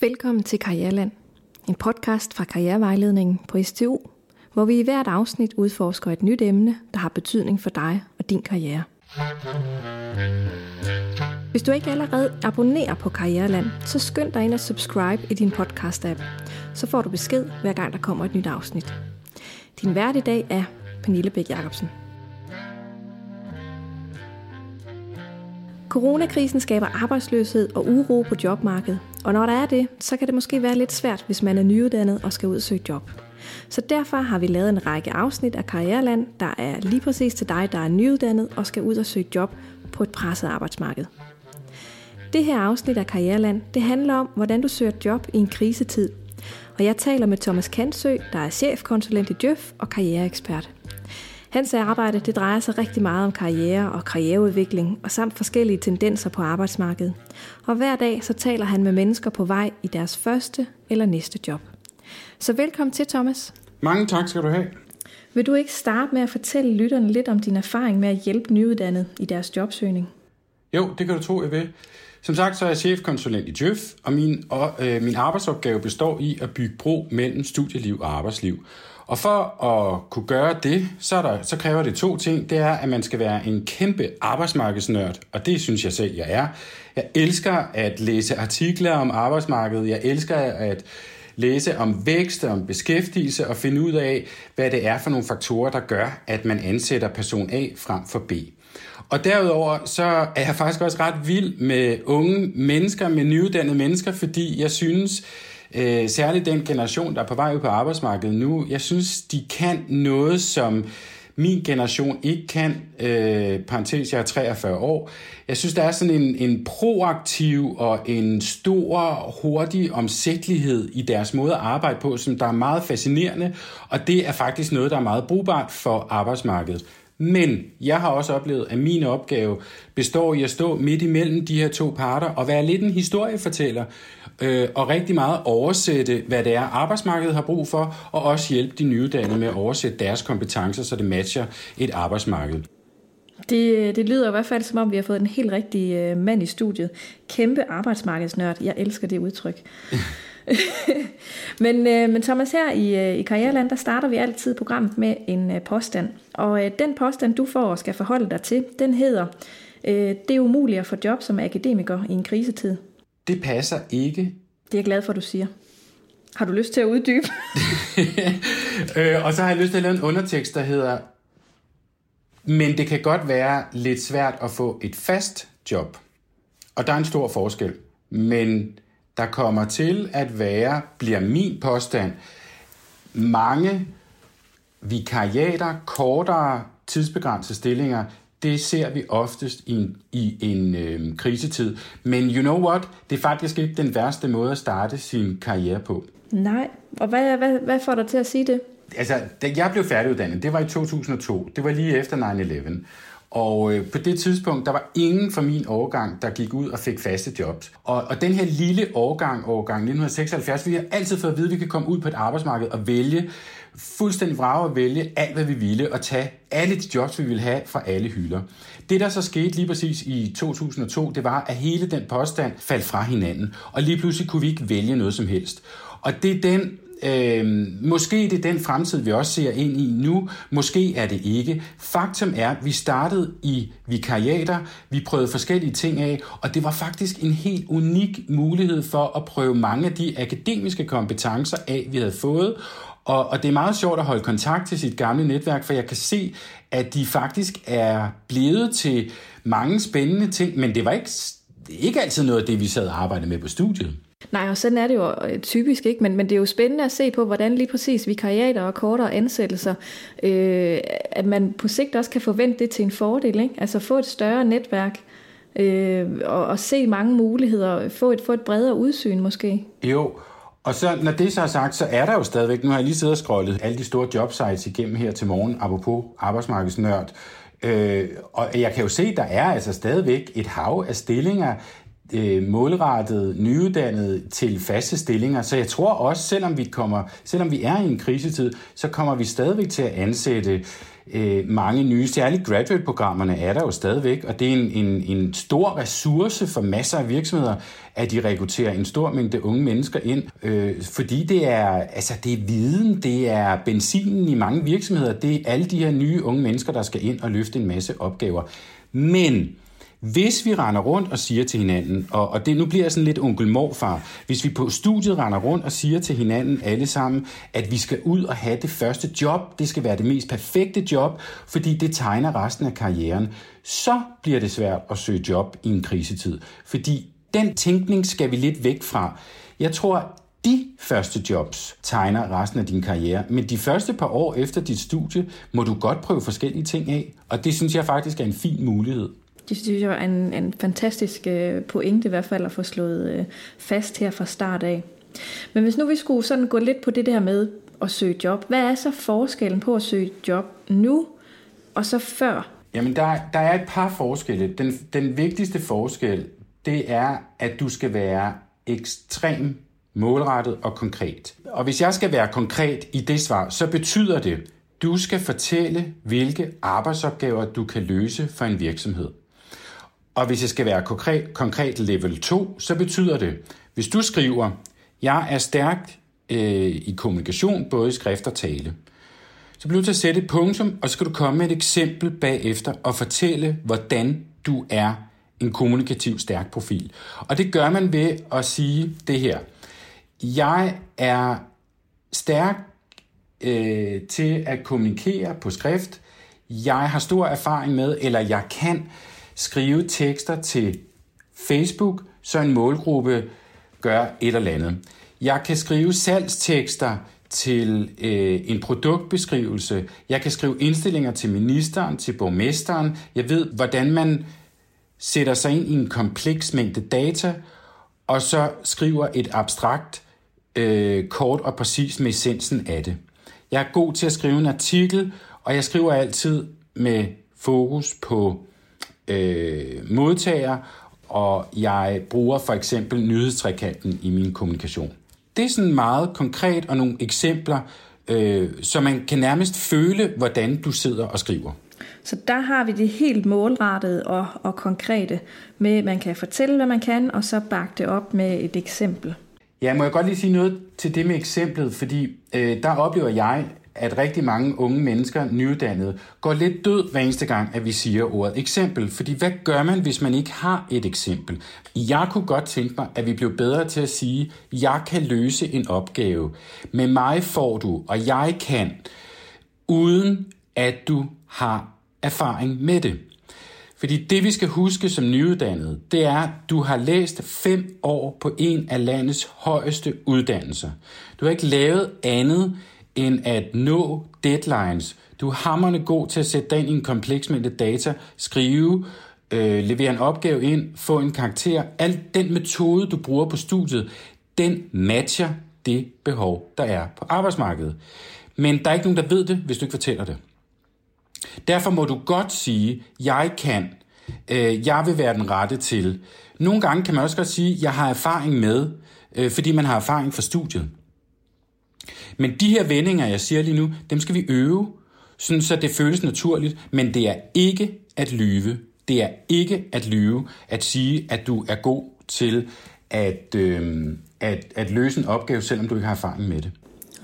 Velkommen til Karriereland, en podcast fra Karrierevejledningen på STU, hvor vi i hvert afsnit udforsker et nyt emne, der har betydning for dig og din karriere. Hvis du ikke allerede abonnerer på Karriereland, så skynd dig ind og subscribe i din podcast-app. Så får du besked, hver gang der kommer et nyt afsnit. Din vært i dag er Pernille Bæk Jacobsen. Coronakrisen skaber arbejdsløshed og uro på jobmarkedet, og når der er det, så kan det måske være lidt svært, hvis man er nyuddannet og skal ud og søge job. Så derfor har vi lavet en række afsnit af Karriereland, der er lige præcis til dig, der er nyuddannet og skal ud og søge job på et presset arbejdsmarked. Det her afsnit af Karriereland, det handler om, hvordan du søger job i en krisetid. Og jeg taler med Thomas Kansø, der er chefkonsulent i Djøf og karriereekspert. Hans arbejde det drejer sig rigtig meget om karriere og karriereudvikling, og samt forskellige tendenser på arbejdsmarkedet. Og hver dag så taler han med mennesker på vej i deres første eller næste job. Så velkommen til, Thomas. Mange tak skal du have. Vil du ikke starte med at fortælle lytterne lidt om din erfaring med at hjælpe nyuddannede i deres jobsøgning? Jo, det kan du tro, jeg vil. Som sagt, så er jeg chefkonsulent i Djøf, og min, og, øh, min arbejdsopgave består i at bygge bro mellem studieliv og arbejdsliv. Og for at kunne gøre det, så, er der, så kræver det to ting. Det er, at man skal være en kæmpe arbejdsmarkedsnørd, og det synes jeg selv, jeg er. Jeg elsker at læse artikler om arbejdsmarkedet. Jeg elsker at læse om vækst, om beskæftigelse og finde ud af, hvad det er for nogle faktorer, der gør, at man ansætter person A frem for B. Og derudover så er jeg faktisk også ret vild med unge mennesker, med nyuddannede mennesker, fordi jeg synes, øh, særligt den generation, der er på vej ud på arbejdsmarkedet nu, jeg synes, de kan noget, som min generation ikke kan, øh, parentes, jeg er 43 år. Jeg synes, der er sådan en, en proaktiv og en stor, hurtig omsættelighed i deres måde at arbejde på, som der er meget fascinerende, og det er faktisk noget, der er meget brugbart for arbejdsmarkedet. Men jeg har også oplevet, at min opgave består i at stå midt imellem de her to parter og være lidt en historiefortæller øh, og rigtig meget oversætte, hvad det er, arbejdsmarkedet har brug for, og også hjælpe de nyuddannede med at oversætte deres kompetencer, så det matcher et arbejdsmarked. Det, det lyder i hvert fald som om, vi har fået en helt rigtig øh, mand i studiet. Kæmpe arbejdsmarkedsnørd. Jeg elsker det udtryk. men, øh, men Thomas, her i, øh, i Karriereland, der starter vi altid programmet med en øh, påstand. Og øh, den påstand, du får og skal forholde dig til, den hedder, øh, det er umuligt at få job som akademiker i en krisetid. Det passer ikke. Det er jeg glad for, at du siger. Har du lyst til at uddybe? øh, og så har jeg lyst til at lave en undertekst, der hedder, men det kan godt være lidt svært at få et fast job. Og der er en stor forskel. Men der kommer til at være, bliver min påstand, mange vikariater, kortere tidsbegrænsede stillinger, det ser vi oftest i en, i en øh, krisetid. Men you know what? Det er faktisk ikke den værste måde at starte sin karriere på. Nej, og hvad, hvad, hvad får dig til at sige det? Altså, da jeg blev færdiguddannet, det var i 2002. Det var lige efter 9-11. Og øh, på det tidspunkt, der var ingen fra min årgang, der gik ud og fik faste jobs. Og, og den her lille årgang, årgang 1976, vi har altid fået at vide, at vi kan komme ud på et arbejdsmarked og vælge, fuldstændig vrage at vælge alt, hvad vi ville, og tage alle de jobs, vi ville have fra alle hylder. Det, der så skete lige præcis i 2002, det var, at hele den påstand faldt fra hinanden, og lige pludselig kunne vi ikke vælge noget som helst. Og det er den Øh, måske det er den fremtid, vi også ser ind i nu. Måske er det ikke. Faktum er, at vi startede i vikariater, vi prøvede forskellige ting af, og det var faktisk en helt unik mulighed for at prøve mange af de akademiske kompetencer af, vi havde fået. Og, og det er meget sjovt at holde kontakt til sit gamle netværk, for jeg kan se, at de faktisk er blevet til mange spændende ting, men det var ikke, ikke altid noget af det, vi sad og arbejdede med på studiet. Nej, og sådan er det jo øh, typisk ikke, men, men det er jo spændende at se på, hvordan lige præcis vikariater og kortere ansættelser, øh, at man på sigt også kan forvente det til en fordel, ikke? altså få et større netværk, øh, og, og se mange muligheder, få et, få et bredere udsyn måske. Jo, og så, når det så er sagt, så er der jo stadigvæk, nu har jeg lige siddet og scrollet alle de store jobsites igennem her til morgen, apropos arbejdsmarkedsnørd, øh, og jeg kan jo se, der er altså stadigvæk et hav af stillinger, øh, målrettet nyuddannede til faste stillinger. Så jeg tror også, selvom vi, kommer, selvom vi er i en krisetid, så kommer vi stadigvæk til at ansætte øh, mange nye, særligt graduate-programmerne er der jo stadigvæk, og det er en, en, en stor ressource for masser af virksomheder, at de rekrutterer en stor mængde unge mennesker ind, øh, fordi det er, altså, det er viden, det er benzinen i mange virksomheder, det er alle de her nye unge mennesker, der skal ind og løfte en masse opgaver. Men hvis vi render rundt og siger til hinanden, og, og det nu bliver sådan lidt onkel morfar, hvis vi på studiet render rundt og siger til hinanden alle sammen, at vi skal ud og have det første job, det skal være det mest perfekte job, fordi det tegner resten af karrieren, så bliver det svært at søge job i en krisetid. Fordi den tænkning skal vi lidt væk fra. Jeg tror, de første jobs tegner resten af din karriere, men de første par år efter dit studie må du godt prøve forskellige ting af, og det synes jeg faktisk er en fin mulighed. Det synes jeg var en, en fantastisk øh, pointe i hvert fald at få slået øh, fast her fra start af. Men hvis nu vi skulle sådan gå lidt på det der med at søge job, hvad er så forskellen på at søge job nu og så før? Jamen, der, der er et par forskelle. Den, den vigtigste forskel, det er, at du skal være ekstrem målrettet og konkret. Og hvis jeg skal være konkret i det svar, så betyder det, du skal fortælle, hvilke arbejdsopgaver du kan løse for en virksomhed. Og hvis jeg skal være konkret, konkret level 2, så betyder det, hvis du skriver, jeg er stærk øh, i kommunikation, både i skrift og tale, så bliver du til at sætte et punktum, og så skal du komme med et eksempel bagefter og fortælle, hvordan du er en kommunikativ stærk profil. Og det gør man ved at sige det her. Jeg er stærk øh, til at kommunikere på skrift. Jeg har stor erfaring med, eller jeg kan skrive tekster til Facebook, så en målgruppe gør et eller andet. Jeg kan skrive salgstekster til øh, en produktbeskrivelse. Jeg kan skrive indstillinger til ministeren, til borgmesteren. Jeg ved, hvordan man sætter sig ind i en kompleks mængde data, og så skriver et abstrakt, øh, kort og præcis med essensen af det. Jeg er god til at skrive en artikel, og jeg skriver altid med fokus på øh, modtager, og jeg bruger for eksempel nyhedstrikanten i min kommunikation. Det er sådan meget konkret og nogle eksempler, øh, så man kan nærmest føle, hvordan du sidder og skriver. Så der har vi det helt målrettede og, og konkrete med, at man kan fortælle, hvad man kan, og så bakke det op med et eksempel. Ja, må jeg godt lige sige noget til det med eksemplet, fordi øh, der oplever jeg, at rigtig mange unge mennesker, nyuddannede, går lidt død hver eneste gang, at vi siger ordet eksempel. Fordi hvad gør man, hvis man ikke har et eksempel? Jeg kunne godt tænke mig, at vi blev bedre til at sige, jeg kan løse en opgave. Med mig får du, og jeg kan, uden at du har erfaring med det. Fordi det, vi skal huske som nyuddannede, det er, at du har læst fem år på en af landets højeste uddannelser. Du har ikke lavet andet end at nå deadlines. Du er hammerne god til at sætte dig ind i en kompleks mængde data, skrive, øh, levere en opgave ind, få en karakter. Al den metode, du bruger på studiet, den matcher det behov, der er på arbejdsmarkedet. Men der er ikke nogen, der ved det, hvis du ikke fortæller det. Derfor må du godt sige, jeg kan, øh, jeg vil være den rette til. Nogle gange kan man også godt sige, jeg har erfaring med, øh, fordi man har erfaring fra studiet. Men de her vendinger, jeg siger lige nu, dem skal vi øve, sådan så det føles naturligt, men det er ikke at lyve. Det er ikke at lyve at sige, at du er god til at, øh, at, at løse en opgave, selvom du ikke har erfaring med det.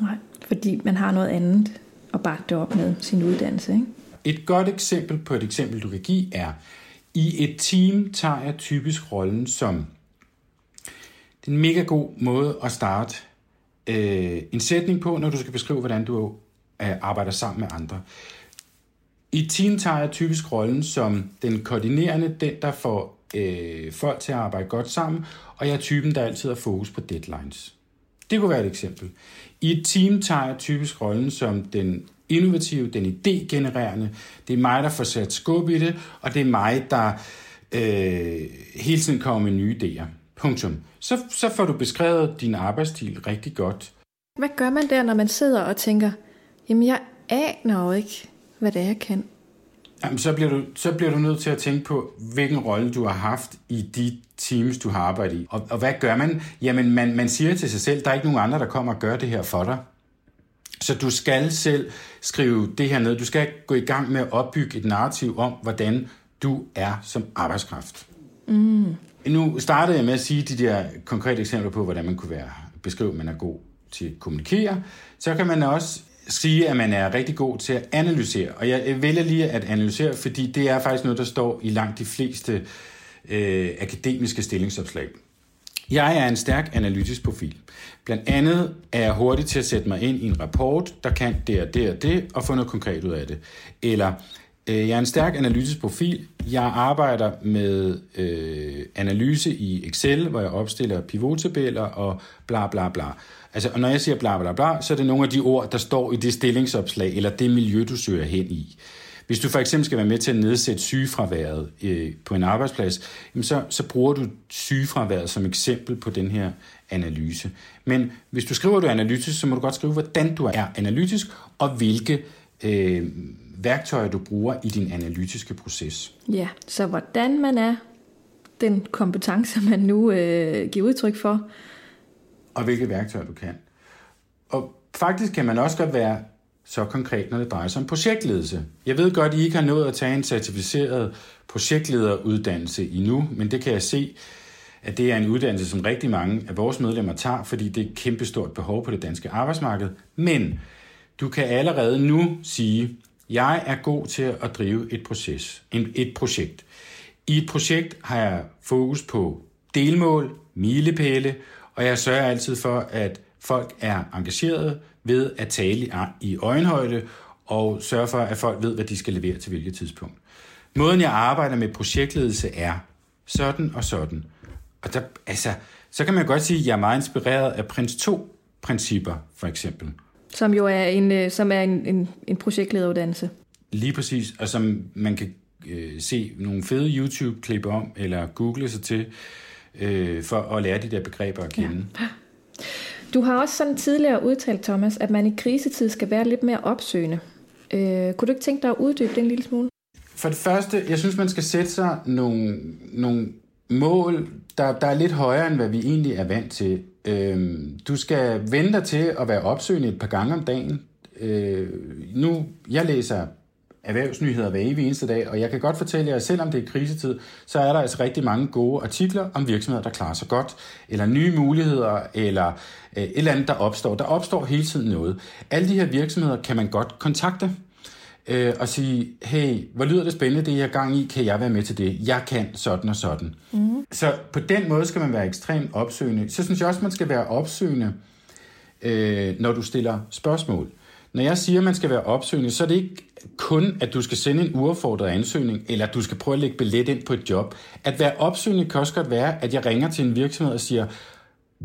Nej, fordi man har noget andet at bakke det op med sin uddannelse. Ikke? Et godt eksempel på et eksempel, du kan give, er, i et team tager jeg typisk rollen som det er en mega god måde at starte øh, en sætning på, når du skal beskrive, hvordan du øh, arbejder sammen med andre. I team tager jeg typisk rollen som den koordinerende, den der får øh, folk til at arbejde godt sammen, og jeg er typen, der altid har fokus på deadlines. Det kunne være et eksempel. I et team tager jeg typisk rollen som den innovative, den idégenererende. Det er mig, der får sat skub i det, og det er mig, der øh, hele tiden kommer med nye idéer. Punktum. Så, så får du beskrevet din arbejdsstil rigtig godt. Hvad gør man der, når man sidder og tænker, jamen jeg aner jo ikke, hvad det er, jeg kan? Jamen, så, bliver du, så bliver du nødt til at tænke på, hvilken rolle du har haft i de teams, du har arbejdet i. Og, og hvad gør man? Jamen, man, man siger til sig selv, der er ikke nogen andre, der kommer og gør det her for dig. Så du skal selv skrive det her ned. Du skal gå i gang med at opbygge et narrativ om, hvordan du er som arbejdskraft. Mm. Nu startede jeg med at sige de der konkrete eksempler på, hvordan man kunne være beskrive, at man er god til at kommunikere. Så kan man også sige, at man er rigtig god til at analysere. Og jeg vælger lige at analysere, fordi det er faktisk noget, der står i langt de fleste øh, akademiske stillingsopslag. Jeg er en stærk analytisk profil. Blandt andet er jeg hurtig til at sætte mig ind i en rapport, der kan det og det og det, og få noget konkret ud af det. Eller øh, jeg er en stærk analytisk profil. Jeg arbejder med øh, analyse i Excel, hvor jeg opstiller pivottabeller og bla bla bla. Altså, og når jeg siger bla bla bla, så er det nogle af de ord, der står i det stillingsopslag, eller det miljø, du søger hen i. Hvis du for eksempel skal være med til at nedsætte sygefraværet øh, på en arbejdsplads, jamen så, så bruger du sygefraværet som eksempel på den her analyse. Men hvis du skriver, du er analytisk, så må du godt skrive, hvordan du er analytisk, og hvilke øh, værktøjer du bruger i din analytiske proces. Ja, så hvordan man er, den kompetence, man nu øh, giver udtryk for. Og hvilke værktøjer du kan. Og faktisk kan man også godt være så konkret, når det drejer sig om projektledelse. Jeg ved godt, I ikke har nået at tage en certificeret projektlederuddannelse endnu, men det kan jeg se, at det er en uddannelse, som rigtig mange af vores medlemmer tager, fordi det er et kæmpestort behov på det danske arbejdsmarked. Men du kan allerede nu sige, jeg er god til at drive et, proces, et projekt. I et projekt har jeg fokus på delmål, milepæle, og jeg sørger altid for, at folk er engagerede ved at tale i øjenhøjde og sørge for, at folk ved, hvad de skal levere til hvilket tidspunkt. Måden, jeg arbejder med projektledelse er sådan og sådan. Og der, altså, så kan man godt sige, at jeg er meget inspireret af Prins 2-principper, for eksempel. Som jo er en, øh, som er en, en, en projektlederuddannelse. Lige præcis, og som man kan øh, se nogle fede YouTube-klip om, eller google sig til, øh, for at lære de der begreber at kende. Ja. Du har også sådan tidligere udtalt, Thomas, at man i krisetid skal være lidt mere opsøgende. Øh, kunne du ikke tænke dig at uddybe det en lille smule? For det første, jeg synes, man skal sætte sig nogle, nogle mål, der, der er lidt højere, end hvad vi egentlig er vant til. Øh, du skal vente dig til at være opsøgende et par gange om dagen. Øh, nu, jeg læser erhvervsnyheder hver evig eneste dag, og jeg kan godt fortælle jer, at selvom det er krisetid, så er der altså rigtig mange gode artikler om virksomheder, der klarer sig godt, eller nye muligheder, eller øh, et eller andet, der opstår. Der opstår hele tiden noget. Alle de her virksomheder kan man godt kontakte øh, og sige, hey, hvor lyder det spændende, det jeg er gang i, kan jeg være med til det? Jeg kan sådan og sådan. Mm. Så på den måde skal man være ekstremt opsøgende. Så synes jeg også, man skal være opsøgende, øh, når du stiller spørgsmål. Når jeg siger, at man skal være opsøgende, så er det ikke kun, at du skal sende en uaffordret ansøgning, eller at du skal prøve at lægge billet ind på et job. At være opsøgende kan også godt være, at jeg ringer til en virksomhed og siger,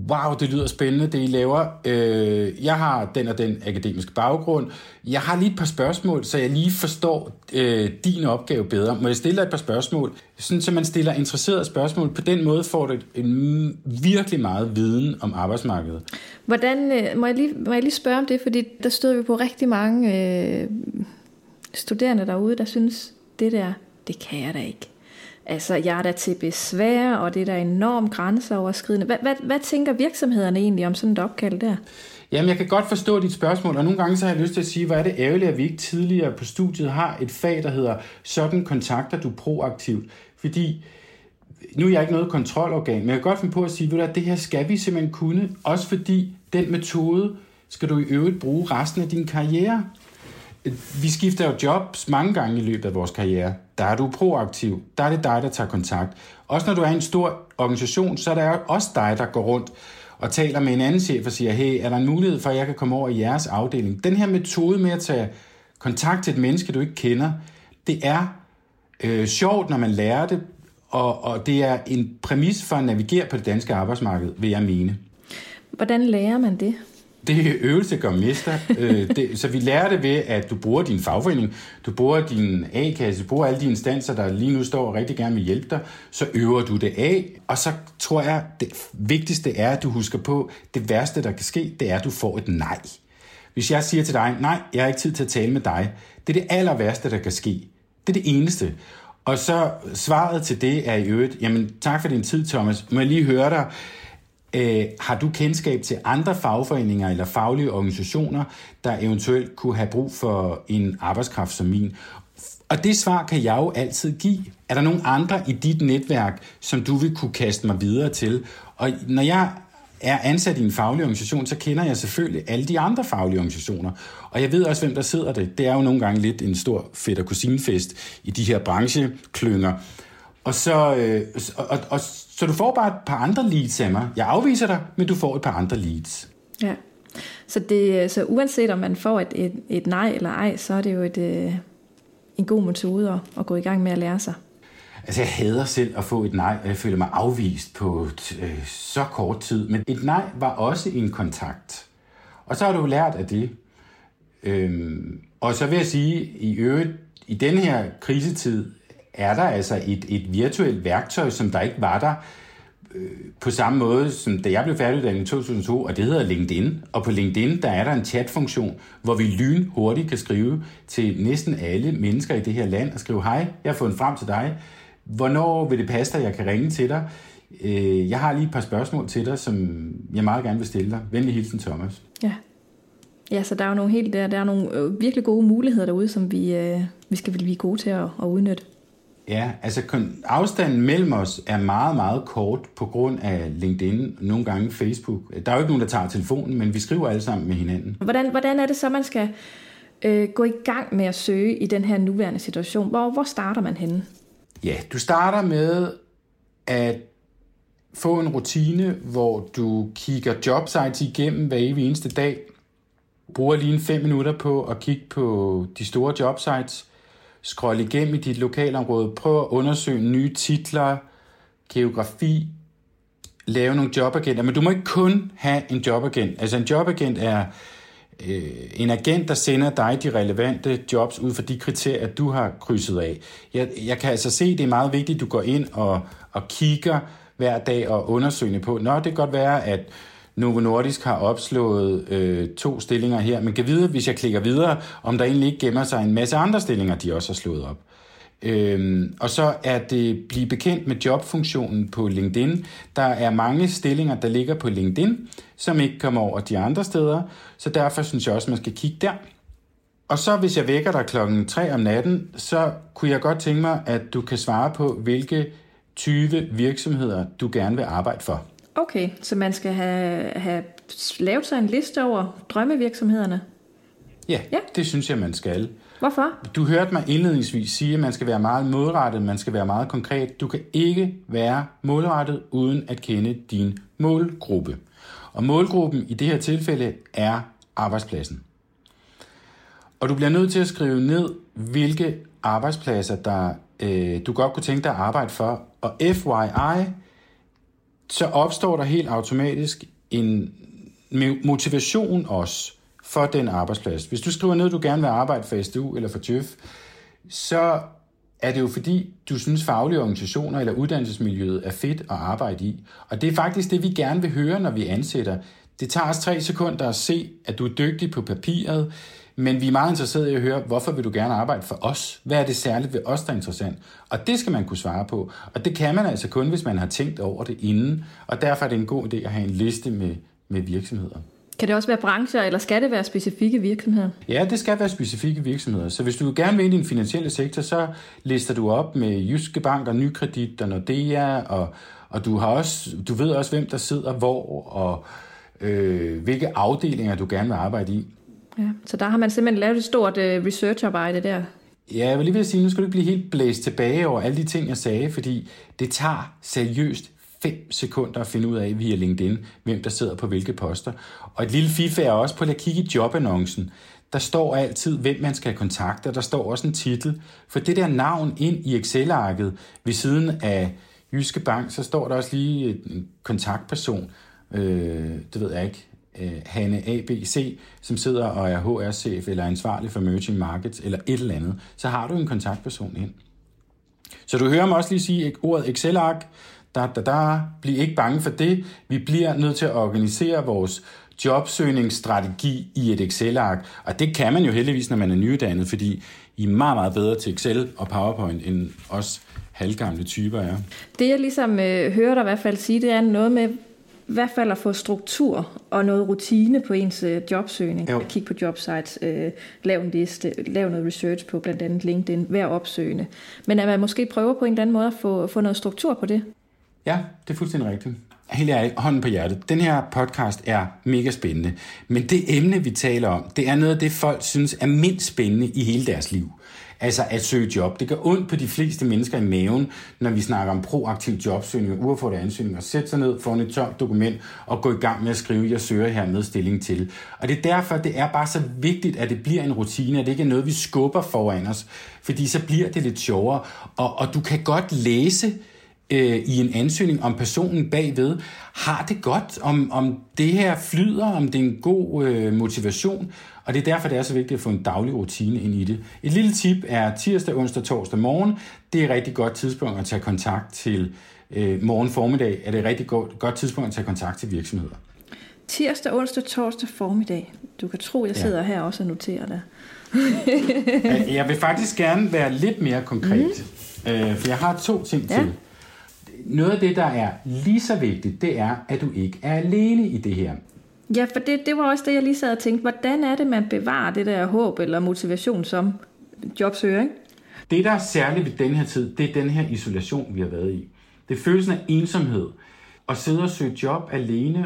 wow, det lyder spændende, det I laver. Øh, jeg har den og den akademiske baggrund. Jeg har lige et par spørgsmål, så jeg lige forstår øh, din opgave bedre. Må jeg stille dig et par spørgsmål? Sådan, så man stiller interesserede spørgsmål. På den måde får du en virkelig meget viden om arbejdsmarkedet. Hvordan, øh, må, jeg lige, må jeg lige spørge om det? Fordi der støder vi på rigtig mange øh, studerende derude, der synes, det der, det kan jeg da ikke. Altså, jeg er da til besvær, og det er da enormt grænseoverskridende. Hvad, hvad, hvad tænker virksomhederne egentlig om sådan et opkald der? Jamen, jeg kan godt forstå dit spørgsmål, og nogle gange så har jeg lyst til at sige, hvor er det ærgerligt, at vi ikke tidligere på studiet har et fag, der hedder sådan kontakter du proaktivt. Fordi nu er jeg ikke noget kontrolorgan, men jeg kan godt finde på at sige, at det her skal vi simpelthen kunne, også fordi den metode skal du i øvrigt bruge resten af din karriere. Vi skifter jo jobs mange gange i løbet af vores karriere. Der er du proaktiv. Der er det dig, der tager kontakt. Også når du er i en stor organisation, så er det også dig, der går rundt og taler med en anden chef og siger, hey, er der en mulighed for, at jeg kan komme over i jeres afdeling? Den her metode med at tage kontakt til et menneske, du ikke kender, det er øh, sjovt, når man lærer det, og, og det er en præmis for at navigere på det danske arbejdsmarked, vil jeg mene. Hvordan lærer man det? Det er øvelse gør mester. Øh, det, så vi lærer det ved, at du bruger din fagforening, du bruger din A-kasse, du bruger alle de instanser, der lige nu står og rigtig gerne vil hjælpe dig, så øver du det af. Og så tror jeg, det vigtigste er, at du husker på, det værste, der kan ske, det er, at du får et nej. Hvis jeg siger til dig, nej, jeg har ikke tid til at tale med dig, det er det aller værste, der kan ske. Det er det eneste. Og så svaret til det er i øvrigt, jamen tak for din tid, Thomas. Må jeg lige høre dig, Øh, har du kendskab til andre fagforeninger eller faglige organisationer, der eventuelt kunne have brug for en arbejdskraft som min? Og det svar kan jeg jo altid give. Er der nogen andre i dit netværk, som du vil kunne kaste mig videre til? Og når jeg er ansat i en faglig organisation, så kender jeg selvfølgelig alle de andre faglige organisationer. Og jeg ved også, hvem der sidder det. Det er jo nogle gange lidt en stor fedt- og kusinefest i de her brancheklynger. Og så, øh, og, og, og, så du får bare et par andre leads af mig. Jeg afviser dig, men du får et par andre leads. Ja, så, det, så uanset om man får et, et, et nej eller ej, så er det jo et, øh, en god metode at, at gå i gang med at lære sig. Altså, jeg hader selv at få et nej, og jeg føler mig afvist på øh, så kort tid. Men et nej var også en kontakt. Og så har du lært af det. Øhm, og så vil jeg sige, i øvrigt, i den her krisetid, er der altså et, et virtuelt værktøj, som der ikke var der øh, på samme måde, som da jeg blev færdiguddannet i 2002, og det hedder LinkedIn. Og på LinkedIn, der er der en chatfunktion, hvor vi lyn hurtigt kan skrive til næsten alle mennesker i det her land og skrive, hej, jeg har fundet frem til dig. Hvornår vil det passe dig, jeg kan ringe til dig? Øh, jeg har lige et par spørgsmål til dig, som jeg meget gerne vil stille dig. Venlig hilsen, Thomas. Ja. Ja, så der er jo nogle helt der, der er nogle øh, virkelig gode muligheder derude, som vi, øh, vi skal blive gode til at, at udnytte. Ja, altså afstanden mellem os er meget, meget kort på grund af LinkedIn, nogle gange Facebook. Der er jo ikke nogen, der tager telefonen, men vi skriver alle sammen med hinanden. Hvordan, hvordan er det så, man skal øh, gå i gang med at søge i den her nuværende situation? Hvor, hvor starter man henne? Ja, du starter med at få en rutine, hvor du kigger jobsites igennem hver evig eneste dag. Bruger lige en fem minutter på at kigge på de store jobsites. Scroll igennem i dit lokalområde. Prøv at undersøge nye titler, geografi, lave nogle jobagenter. Men du må ikke kun have en jobagent. Altså en jobagent er øh, en agent, der sender dig de relevante jobs ud for de kriterier, du har krydset af. Jeg, jeg kan altså se, det er meget vigtigt, at du går ind og, og kigger hver dag og undersøger på. Nå, det kan godt være, at Novo Nordisk har opslået øh, to stillinger her, men kan vide, hvis jeg klikker videre, om der egentlig ikke gemmer sig en masse andre stillinger, de også har slået op. Øhm, og så er det blive bekendt med jobfunktionen på LinkedIn. Der er mange stillinger, der ligger på LinkedIn, som ikke kommer over de andre steder, så derfor synes jeg også, man skal kigge der. Og så hvis jeg vækker dig klokken 3 om natten, så kunne jeg godt tænke mig, at du kan svare på, hvilke 20 virksomheder du gerne vil arbejde for. Okay, så man skal have, have lavet sig en liste over drømmevirksomhederne? Ja, ja, det synes jeg, man skal. Hvorfor? Du hørte mig indledningsvis sige, at man skal være meget målrettet, man skal være meget konkret. Du kan ikke være målrettet uden at kende din målgruppe. Og målgruppen i det her tilfælde er arbejdspladsen. Og du bliver nødt til at skrive ned, hvilke arbejdspladser, der øh, du godt kunne tænke dig at arbejde for. Og FYI, så opstår der helt automatisk en motivation også for den arbejdsplads. Hvis du skriver ned, at du gerne vil arbejde for SDU eller for TÜV, så er det jo fordi, du synes faglige organisationer eller uddannelsesmiljøet er fedt at arbejde i. Og det er faktisk det, vi gerne vil høre, når vi ansætter. Det tager os tre sekunder at se, at du er dygtig på papiret, men vi er meget interesserede i at høre, hvorfor vil du gerne arbejde for os? Hvad er det særligt ved os, der er interessant? Og det skal man kunne svare på. Og det kan man altså kun, hvis man har tænkt over det inden. Og derfor er det en god idé at have en liste med, med virksomheder. Kan det også være brancher, eller skal det være specifikke virksomheder? Ja, det skal være specifikke virksomheder. Så hvis du gerne vil ind i den finansielle sektor, så lister du op med Jyske Bank og Nykredit og Nordea, og, og du, har også, du ved også, hvem der sidder hvor, og øh, hvilke afdelinger du gerne vil arbejde i. Ja, så der har man simpelthen lavet et stort øh, researcharbejde der. Ja, jeg vil lige vil sige, nu skal du ikke blive helt blæst tilbage over alle de ting, jeg sagde, fordi det tager seriøst 5 sekunder at finde ud af via LinkedIn, hvem der sidder på hvilke poster. Og et lille fif er også på at kigge i jobannoncen. Der står altid, hvem man skal kontakte, der står også en titel. For det der navn ind i Excel-arket ved siden af Jyske Bank, så står der også lige en kontaktperson, øh, det ved jeg ikke, øh, Hanne ABC, som sidder og er HR-chef eller ansvarlig for emerging markets eller et eller andet, så har du en kontaktperson ind. Så du hører mig også lige sige ordet Excel-ark. Da, da, da. Bliv ikke bange for det. Vi bliver nødt til at organisere vores jobsøgningsstrategi i et Excel-ark. Og det kan man jo heldigvis, når man er nyuddannet, fordi I er meget, meget bedre til Excel og PowerPoint, end os halvgamle typer er. Det jeg ligesom øh, hører dig i hvert fald sige, det er noget med, hvert fald at få struktur og noget rutine på ens øh, jobsøgning. Jo. At kigge på jobsites, øh, lave en liste, lave noget research på blandt andet LinkedIn, være opsøgende. Men at man måske prøver på en eller anden måde at få, få noget struktur på det. Ja, det er fuldstændig rigtigt. Helt ærligt, hånden på hjertet. Den her podcast er mega spændende. Men det emne, vi taler om, det er noget af det, folk synes er mindst spændende i hele deres liv. Altså at søge job. Det gør ondt på de fleste mennesker i maven, når vi snakker om proaktiv jobsøgning og uaffordrede ansøgninger. Sæt sig ned få et tørt dokument og gå i gang med at skrive, jeg søger her med stilling til. Og det er derfor, det er bare så vigtigt, at det bliver en rutine, at det ikke er noget, vi skubber foran os. Fordi så bliver det lidt sjovere. Og, og du kan godt læse øh, i en ansøgning, om personen bagved har det godt, om, om det her flyder, om det er en god øh, motivation, og det er derfor, det er så vigtigt at få en daglig rutine ind i det. Et lille tip er tirsdag, onsdag, torsdag morgen. Det er et rigtig godt tidspunkt at tage kontakt til øh, morgen formiddag, er det et rigtig godt, godt tidspunkt at tage kontakt til virksomheder. Tirsdag, onsdag, torsdag formiddag. Du kan tro, jeg sidder ja. her også og noterer det. jeg vil faktisk gerne være lidt mere konkret, mm. øh, for jeg har to ting ja. til noget af det, der er lige så vigtigt, det er, at du ikke er alene i det her. Ja, for det, det var også det, jeg lige sad og tænkte. Hvordan er det, man bevarer det der håb eller motivation som jobsøger, ikke? Det, der er særligt ved den her tid, det er den her isolation, vi har været i. Det er følelsen af ensomhed. At sidde og søge job alene,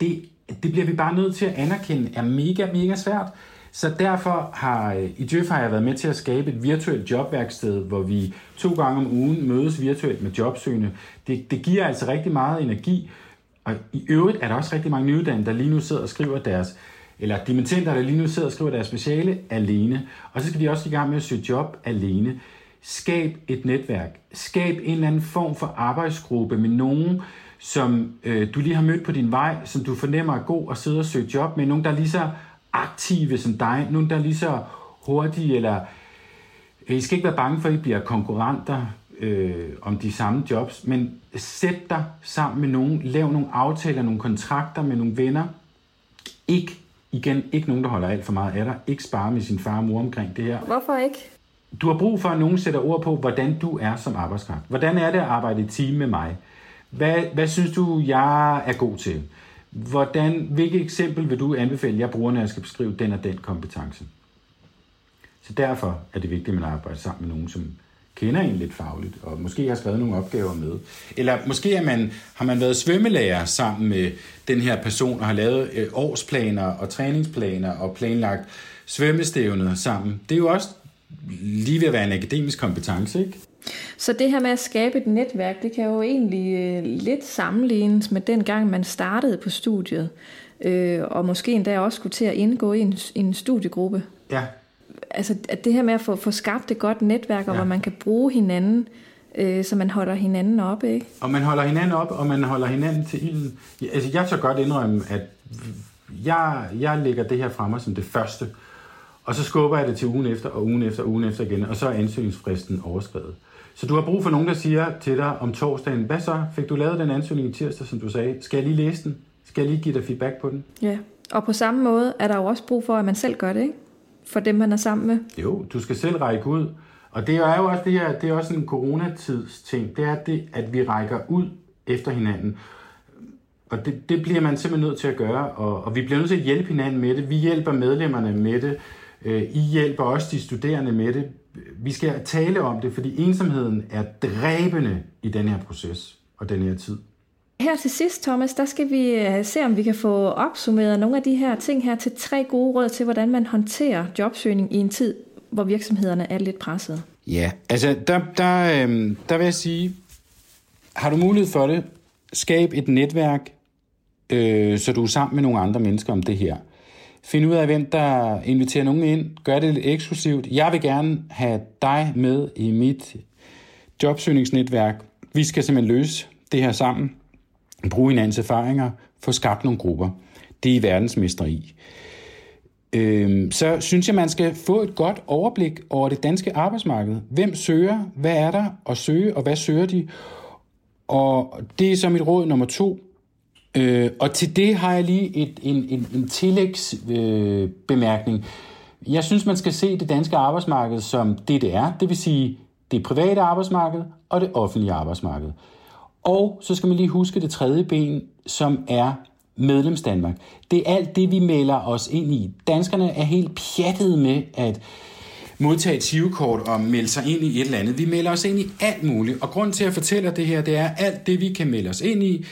det, det bliver vi bare nødt til at anerkende, er mega, mega svært. Så derfor har øh, i Djøf har jeg været med til at skabe et virtuelt jobværksted, hvor vi to gange om ugen mødes virtuelt med jobsøgende. Det, det giver altså rigtig meget energi, og i øvrigt er der også rigtig mange nyuddannede, der lige nu sidder og skriver deres, eller dimittenter, der lige nu sidder og skriver deres speciale alene. Og så skal de også i gang med at søge job alene. Skab et netværk. Skab en eller anden form for arbejdsgruppe med nogen, som øh, du lige har mødt på din vej, som du fornemmer er god at sidde og søge job med. Nogen, der lige så aktive som dig, nogen der er lige så hurtige, eller øh, I skal ikke være bange for, at I bliver konkurrenter øh, om de samme jobs, men sæt dig sammen med nogen, lav nogle aftaler, nogle kontrakter med nogle venner. Ikke, igen, ikke nogen, der holder alt for meget af dig. Ikke spare med sin far og mor omkring det her. Hvorfor ikke? Du har brug for, at nogen sætter ord på, hvordan du er som arbejdskraft. Hvordan er det at arbejde i team med mig? Hvad, hvad synes du, jeg er god til? Hvordan, hvilket eksempel vil du anbefale, jeg bruger, når jeg skal beskrive den og den kompetence? Så derfor er det vigtigt, at man arbejder sammen med nogen, som kender en lidt fagligt, og måske har skrevet nogle opgaver med. Eller måske er man, har man været svømmelærer sammen med den her person, og har lavet øh, årsplaner og træningsplaner og planlagt svømmestævner sammen. Det er jo også lige ved at være en akademisk kompetence, ikke? Så det her med at skabe et netværk, det kan jo egentlig øh, lidt sammenlignes med den gang, man startede på studiet, øh, og måske endda også skulle til at indgå i en, i en studiegruppe. Ja. Altså at det her med at få, få skabt et godt netværk, og ja. hvor man kan bruge hinanden, øh, så man holder hinanden op, ikke? Og man holder hinanden op, og man holder hinanden til ilden. Altså jeg så godt indrømme, at jeg, jeg lægger det her fremme som det første, og så skubber jeg det til ugen efter, og ugen efter, og ugen efter igen, og så er ansøgningsfristen overskrevet. Så du har brug for nogen, der siger til dig om torsdagen, hvad så? Fik du lavet den ansøgning i tirsdag, som du sagde? Skal jeg lige læse den? Skal jeg lige give dig feedback på den? Ja, og på samme måde er der jo også brug for, at man selv gør det, ikke? For dem, man er sammen med. Jo, du skal selv række ud. Og det er jo også det her, det er også en coronatids ting. Det er det, at vi rækker ud efter hinanden. Og det, det bliver man simpelthen nødt til at gøre, og, og vi bliver nødt til at hjælpe hinanden med det. Vi hjælper medlemmerne med det. Øh, I hjælper også de studerende med det vi skal tale om det, fordi ensomheden er dræbende i den her proces og den her tid. Her til sidst, Thomas, der skal vi øh, se, om vi kan få opsummeret nogle af de her ting her til tre gode råd til, hvordan man håndterer jobsøgning i en tid, hvor virksomhederne er lidt presset. Ja, altså der, der, øh, der vil jeg sige, har du mulighed for det, skab et netværk, øh, så du er sammen med nogle andre mennesker om det her. Find ud af, hvem der inviterer nogen ind. Gør det lidt eksklusivt. Jeg vil gerne have dig med i mit jobsøgningsnetværk. Vi skal simpelthen løse det her sammen. Bruge hinandens erfaringer. Få skabt nogle grupper. Det er verdensmester i. Øhm, så synes jeg, man skal få et godt overblik over det danske arbejdsmarked. Hvem søger? Hvad er der at søge? Og hvad søger de? Og det er så mit råd nummer to. Øh, og til det har jeg lige et, en, en, en tillægsbemærkning. Øh, jeg synes, man skal se det danske arbejdsmarked som det, det er. Det vil sige det private arbejdsmarked og det offentlige arbejdsmarked. Og så skal man lige huske det tredje ben, som er medlemsdanmark. Det er alt det, vi melder os ind i. Danskerne er helt pjattede med at modtage et sivekort og melde sig ind i et eller andet. Vi melder os ind i alt muligt, og grund til at fortælle det her, det er alt det, vi kan melde os ind i.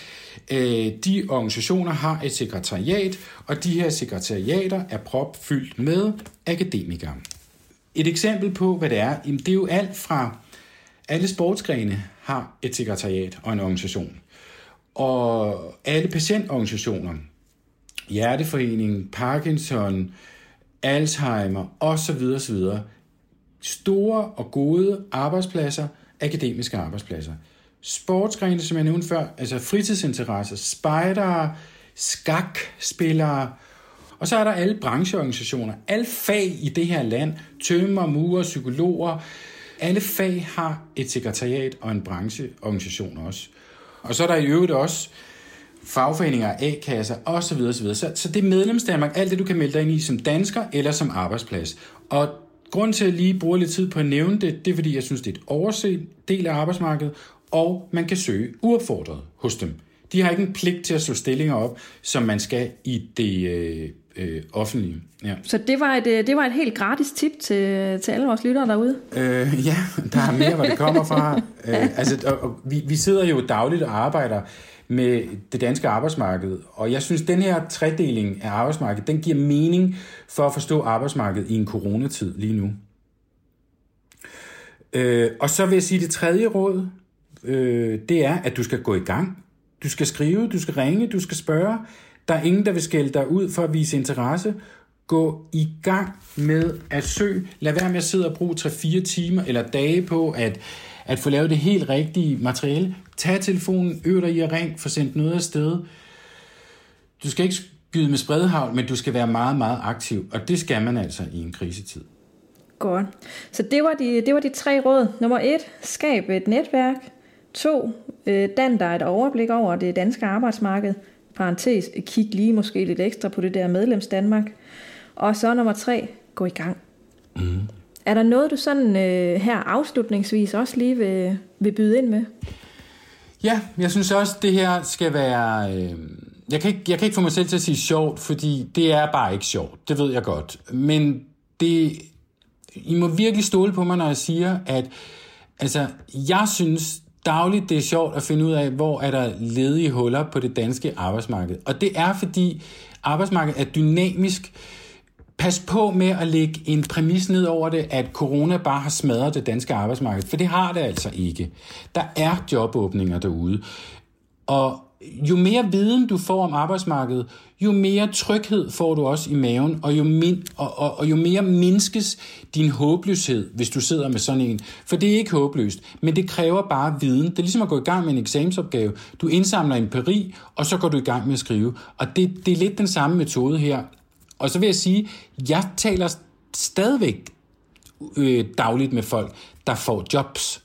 Øh, de organisationer har et sekretariat, og de her sekretariater er propfyldt med akademikere. Et eksempel på, hvad det er, det er jo alt fra alle sportsgrene har et sekretariat og en organisation. Og alle patientorganisationer, Hjerteforeningen, Parkinson, Alzheimer osv. osv. Store og gode arbejdspladser, akademiske arbejdspladser. Sportsgrene, som jeg nævnte før, altså fritidsinteresser, spejdere, skakspillere, og så er der alle brancheorganisationer, alle fag i det her land, tømmer, murer, psykologer, alle fag har et sekretariat og en brancheorganisation også. Og så er der i øvrigt også fagforeninger, A-kasser osv. osv. Så, så det er medlemsdanmark, alt det du kan melde dig ind i som dansker eller som arbejdsplads. Og grund til at lige bruge lidt tid på at nævne det, det er fordi, jeg synes, det er et overset del af arbejdsmarkedet, og man kan søge uopfordret hos dem. De har ikke en pligt til at slå stillinger op, som man skal i det øh, øh, offentlige. Ja. Så det var, et, øh, det var et helt gratis tip til, til alle vores lyttere derude? Øh, ja, der er mere, hvor det kommer fra. øh, altså, og, og, vi, vi sidder jo dagligt og arbejder med det danske arbejdsmarked, og jeg synes, den her tredeling af arbejdsmarkedet, den giver mening for at forstå arbejdsmarkedet i en coronatid lige nu. Øh, og så vil jeg sige, det tredje råd, øh, det er, at du skal gå i gang. Du skal skrive, du skal ringe, du skal spørge. Der er ingen, der vil skælde dig ud for at vise interesse. Gå i gang med at søge. Lad være med at sidde og bruge 3-4 timer eller dage på at, at få lavet det helt rigtige materiale. Tag telefonen, øv dig i at ringe, få sendt noget afsted. Du skal ikke skyde med spredhavn, men du skal være meget, meget aktiv, og det skal man altså i en krisetid. Godt. Så det var de, det var de tre råd. Nummer et, skab et netværk. To, øh, dan dig et overblik over det danske arbejdsmarked parentes, kig lige måske lidt ekstra på det der medlems Danmark. Og så nummer tre, gå i gang. Mm. Er der noget, du sådan øh, her afslutningsvis også lige vil, vil byde ind med? Ja, jeg synes også, det her skal være... Øh, jeg, kan ikke, jeg kan ikke få mig selv til at sige sjovt, fordi det er bare ikke sjovt. Det ved jeg godt. Men det, I må virkelig stole på mig, når jeg siger, at altså, jeg synes, dagligt det er sjovt at finde ud af, hvor er der ledige huller på det danske arbejdsmarked. Og det er, fordi arbejdsmarkedet er dynamisk. Pas på med at lægge en præmis ned over det, at corona bare har smadret det danske arbejdsmarked, for det har det altså ikke. Der er jobåbninger derude. Og jo mere viden du får om arbejdsmarkedet, jo mere tryghed får du også i maven, og jo, min, og, og, og jo mere mindskes din håbløshed, hvis du sidder med sådan en. For det er ikke håbløst, men det kræver bare viden. Det er ligesom at gå i gang med en eksamensopgave. Du indsamler en peri, og så går du i gang med at skrive. Og det, det er lidt den samme metode her. Og så vil jeg sige, jeg taler stadigvæk øh, dagligt med folk, der får jobs.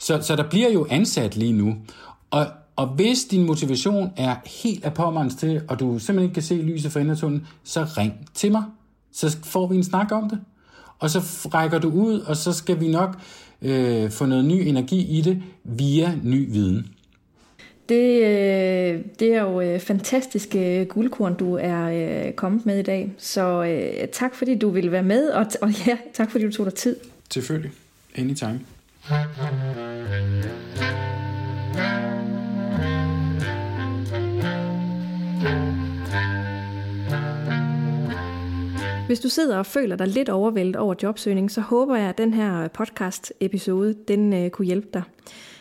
Så, så der bliver jo ansat lige nu. Og, og hvis din motivation er helt af påmands til, og du simpelthen ikke kan se lyset for endertunnelen, så ring til mig. Så får vi en snak om det. Og så rækker du ud, og så skal vi nok øh, få noget ny energi i det via ny viden. Det, øh, det er jo øh, fantastiske guldkorn, du er øh, kommet med i dag. Så øh, tak fordi du ville være med, og, og ja, tak fordi du tog dig tid. Selvfølgelig. Anytime. Hvis du sidder og føler dig lidt overvældet over jobsøgning, så håber jeg, at den her podcast-episode den, øh, kunne hjælpe dig.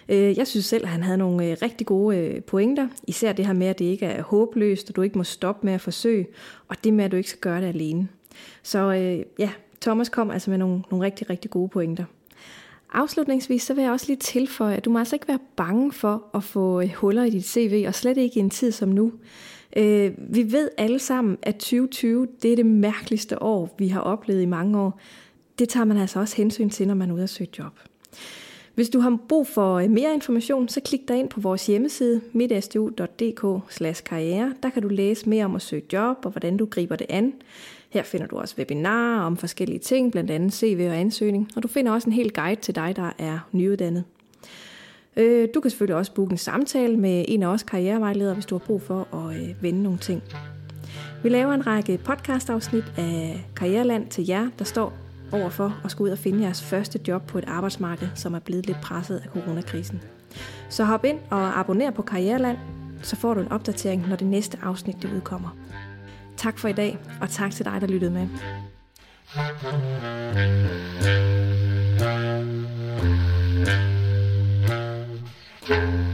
Øh, jeg synes selv, at han havde nogle øh, rigtig gode øh, pointer. Især det her med, at det ikke er håbløst, og du ikke må stoppe med at forsøge, og det med, at du ikke skal gøre det alene. Så øh, ja, Thomas kom altså med nogle, nogle rigtig, rigtig gode pointer. Afslutningsvis så vil jeg også lige tilføje, at du må altså ikke være bange for at få øh, huller i dit CV, og slet ikke i en tid som nu. Øh, vi ved alle sammen, at 2020 det er det mærkeligste år, vi har oplevet i mange år. Det tager man altså også hensyn til, når man er ude og søge job. Hvis du har brug for mere information, så klik dig ind på vores hjemmeside midstu.dk/karriere. Der kan du læse mere om at søge job og hvordan du griber det an. Her finder du også webinarer om forskellige ting, blandt andet CV og ansøgning, og du finder også en hel guide til dig, der er nyuddannet. Øh, du kan selvfølgelig også booke en samtale med en af os karrierevejledere, hvis du har brug for at øh, vende nogle ting. Vi laver en række podcastafsnit af Karriereland til jer, der står overfor at skulle ud og finde jeres første job på et arbejdsmarked, som er blevet lidt presset af coronakrisen. Så hop ind og abonner på Karriereland, så får du en opdatering, når det næste afsnit det udkommer. Tak for i dag, og tak til dig, der lyttede med. Thank you. Thank you.